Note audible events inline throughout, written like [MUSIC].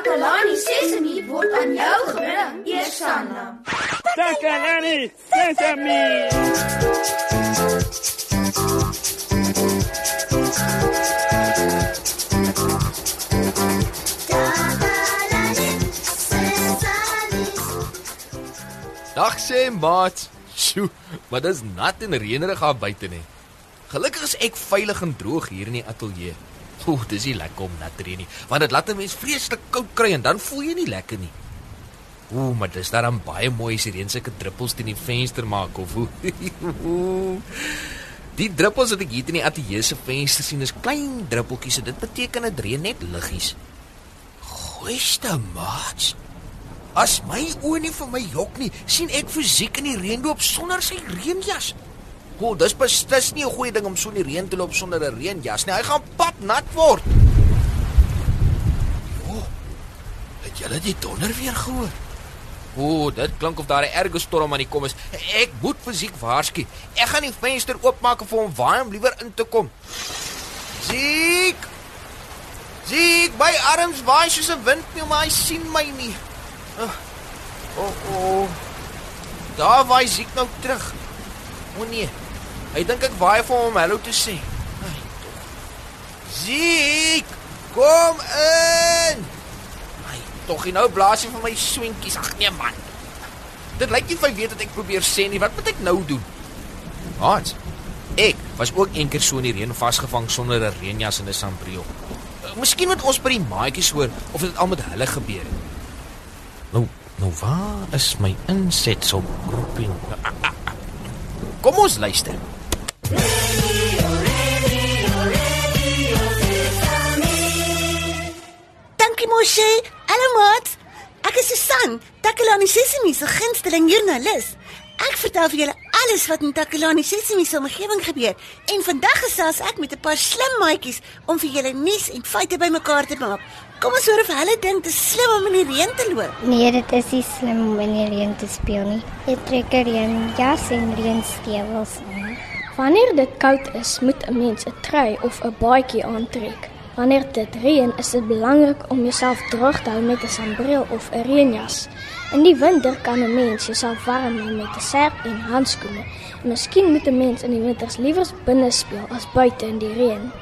Takalani Sesemi word aan jou gebring, Eersanna. Takalani Sesemi. Dag sê maat. Sjoe, maar dis nat en reënerig daar buite nie. Gelukkig is ek veilig en droog hier in die ateljee. Ooh, dis nie lekker om nat te reën nie, want dit laat 'n mens vreeslik koud kry en dan voel jy nie lekker nie. Ooh, maar dis daar dan baie mooi as die reën sulke druppels teen die venster maak of hoe. [LAUGHS] Die druppels wat ek hier in die ateljee se venster sien is klein druppeltjies en dit beteken dit reën net liggies. Goeie maat. As my oë nie vir my jok nie, sien ek fisiek in die reën loop sonder sy reënjas. O, dis beslis nie 'n goeie ding om so in die reën te loop sonder 'n reënjas nie. Hy gaan pap nat word. O, het julle die donder weer gehoor? O, dit klink of daar 'n erge storm aan die kom is. Ek moet fisiek waarsku. Ek gaan die venster oopmaak vir hom waai om liewer in te kom. Ziek! Ziek, my arms waai soos 'n wind nie, maar hy sien my nie. O, oh, oh. Daar waai Ziek nou terug. O nee. Hy dink ek waai vir hom hallo te sê. Ziek, kom in. Ai, tog hy nou blaas hy vir my swentjies. Ag nee man. Dit lyk nie vir weet dat ek probeer sê nie. Wat moet ek nou doen? Hans. Ek was ook eendag so in die reën vasgevang sonder 'n reënjas en 'n sambreel. Uh, Miskien moet ons by die maatjies hoor of dit al met hulle gebeur het. Nou, nou waar is my insetsel groepie? Ah, ah, ah. Kom ons luister. Dankie Moshe. Hallo maat. Ek is Susan, Takalani Sesimi se gunsteling joernalis. Ek vertel vir julle alles wat in Takalani Sesimi se omgewing gebeur en vandag gesels ek met 'n paar slim maatjies om vir julle nuus en feite bymekaar te maak. Kom ons hoor of hulle dink dit is slim om in die reën te loop. Nee, dit is nie slim om in die reën te speel nie. Jy trek 'n reënjas en reënstewels aan. Wanneer dit koud is, moet 'n mens 'n trui of 'n baadjie aantrek. Wanneer dit reën, is dit belangrik om jouself droog te hou met 'n sambreel of 'n reënjas. In die winter kan 'n mens jouself warm hou met 'n serp en handskoene. En miskien moet 'n mens in die winters liewer binne speel as buite in die reën.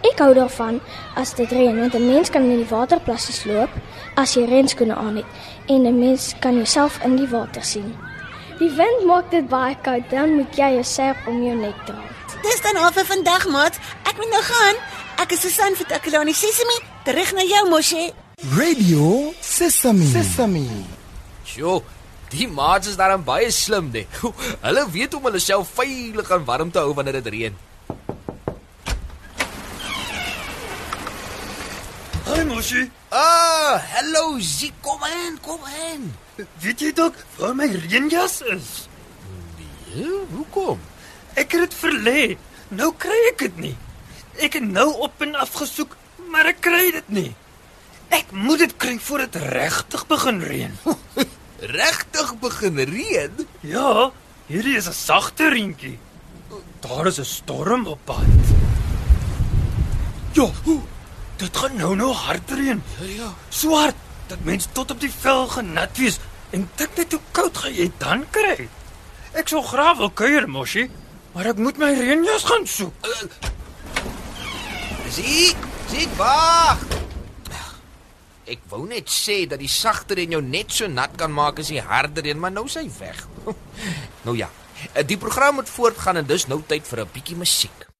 Ek hou daarvan as dit reën want 'n mens kan in die waterplassies loop as jy reënskoene aan het en 'n mens kan jouself in die water sien. Die wind maak dit baie koud, dan moet jy 'n serp om jou nek dra. Dis dan al vir vandag maat. Ek moet nou gaan. Ek is Susan vir Takalani Sesimi. Terug na jou Moshe. Radio Sesame. Sesame. Sjoe, die maats is daarom baie slim, nee. [LAUGHS] Hulle weet om hulle self veilig en warm te hou wanneer dit reën. Moshi. Ah, hallo, Zie, kom in, kom in. Weet jy dalk waar my reënjas is? Ja, hoekom? Ek het dit verlê. Nou kry ek dit nie. Ek het nou op en af gesoek, maar ek kry dit nie. Ek moet dit kry voor dit regtig begin reën. [LAUGHS] Regtig begin reën? Ja, hierdie is 'n sagte reentjie. Daar is 'n storm op pad. Ja, hoe? Dit gaan nou nou hard reën. Ja, ja. So hard dat mense tot op die vel genat wees en dink net hoe koud gaan jy dan kry. Ek sou graag wil kuier, Moshi, maar ek moet my reënjas gaan soek. Zie, zie, wag. Ek wou net sê dat die sagter en jou net so nat kan maak as die harder een, maar nou is hy weg. [LAUGHS] nou ja, die program moet voortgaan en dis nou tyd vir 'n bietjie musiek.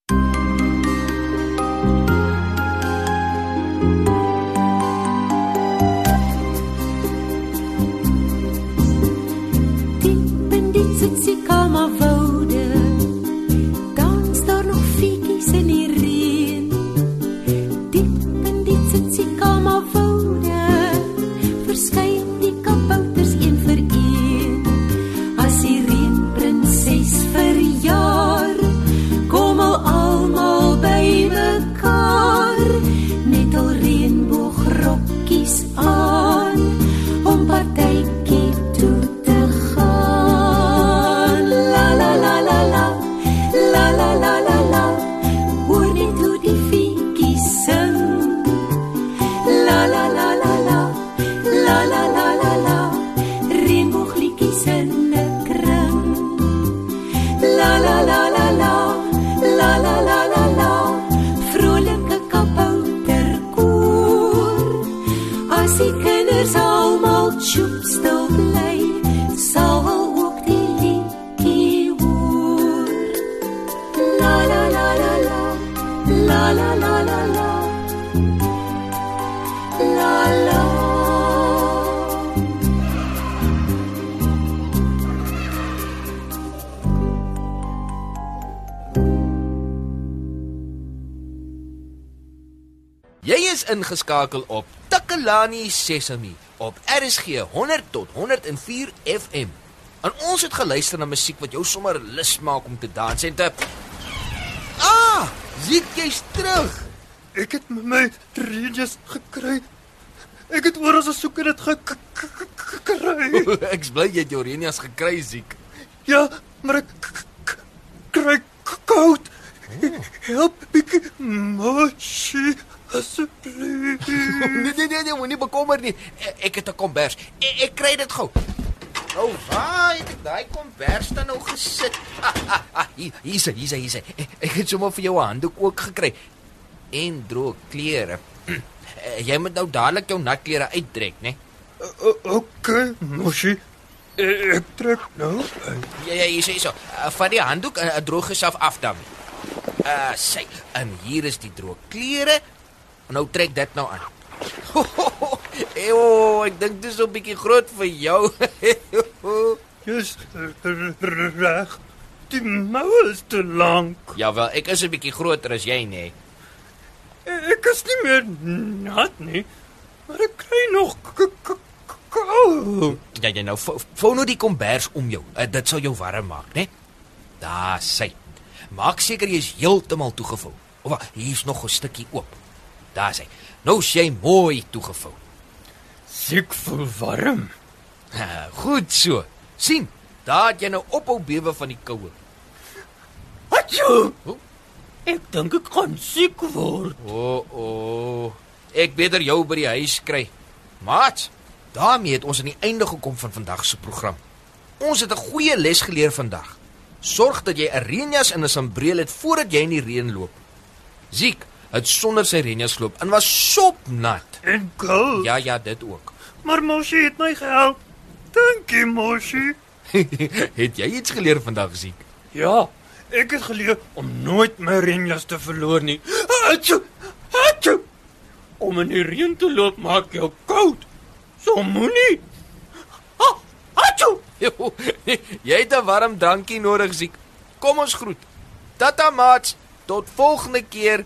Ingeskakel op Takalani Sesemi op RSG 100 tot 104 FM. En ons het geluister na musiek wat jou sommer lus maak om te dans en te Ah, Ziek jy's terug. Ek het my reënjas gekry. Ek het oral gesoek en dit gekry. [LAUGHS] Ek's bly jy het jou reënjas gekry, Ziek. Ja, maar ek k- k- kry k- koud. Help bietjie, mosie, asseblief. Nee nee nee, nee moenie bekommer nie. Ek, ek het 'n kombers. Ek, ek kry dit gou. Nou, waar het ek daai kombers dan nou gesit? hier is hy, hier is hy, hier is hy. Ek, ek het sommer vir jou 'n handdoek ook gekry en droë klere. [CLEARS THROAT] Eh, Jy moet nou dadelik jou natklere uittrek, né? O- Okay, mosie. Ek trek nou. Ja ja, hier is hy so. Uh, vat die handdoek en uh, droog jouself af dan. Uh, sy, en hier is die droë klere. Nou trek dit nou aan. Eyo, ek dink dis 'n bietjie groot vir jou. [LAUGHS] Jy's reg. Die mou is te lank. Jawel, ek is 'n bietjie groter as jy, nê. Ek is nie meer nat nie. Maar ek kry nog k- k- k- koud. Ja, jy nou vou nou die kombers om jou. Uh, dit sal jou warm maak, né? Daar sy. Maak seker jy is heeltemal toegevou. Of hier's nog 'n stukkie oop. Daar sy. Nou is jy mooi toegevou. Siek voel warm. Goed so. sien, daar het jy nou ophou bewe van die koue. Atjo. Hoe? Ek dink ek gaan siek word. O, oh, o. Oh. Ek beter jou by die huis kry. Maat, daarmee het ons aan die einde gekom van vandag se program. Ons het 'n goeie les geleer vandag. Sorg dat jy 'n reënjas en 'n sambreel het voordat jy in die reën loop. Ziek het sonder sy reënjas geloop en was sopnat. En koud. Ja, ja, dit ook. Maar Moshi het my gehelp. Dankie Moshi. [LAUGHS] het jy iets geleer vandag, Ziek? Ja, ek het geleer om nooit my reënjas te verloor nie. Atjo. Atjo. Om in die reën te loop maak jou koud. So moenie. Ah, atjo. [LAUGHS] jy het 'n warm drankie nodig, Ziek. Kom ons groet. Tata maats, tot volgende keer.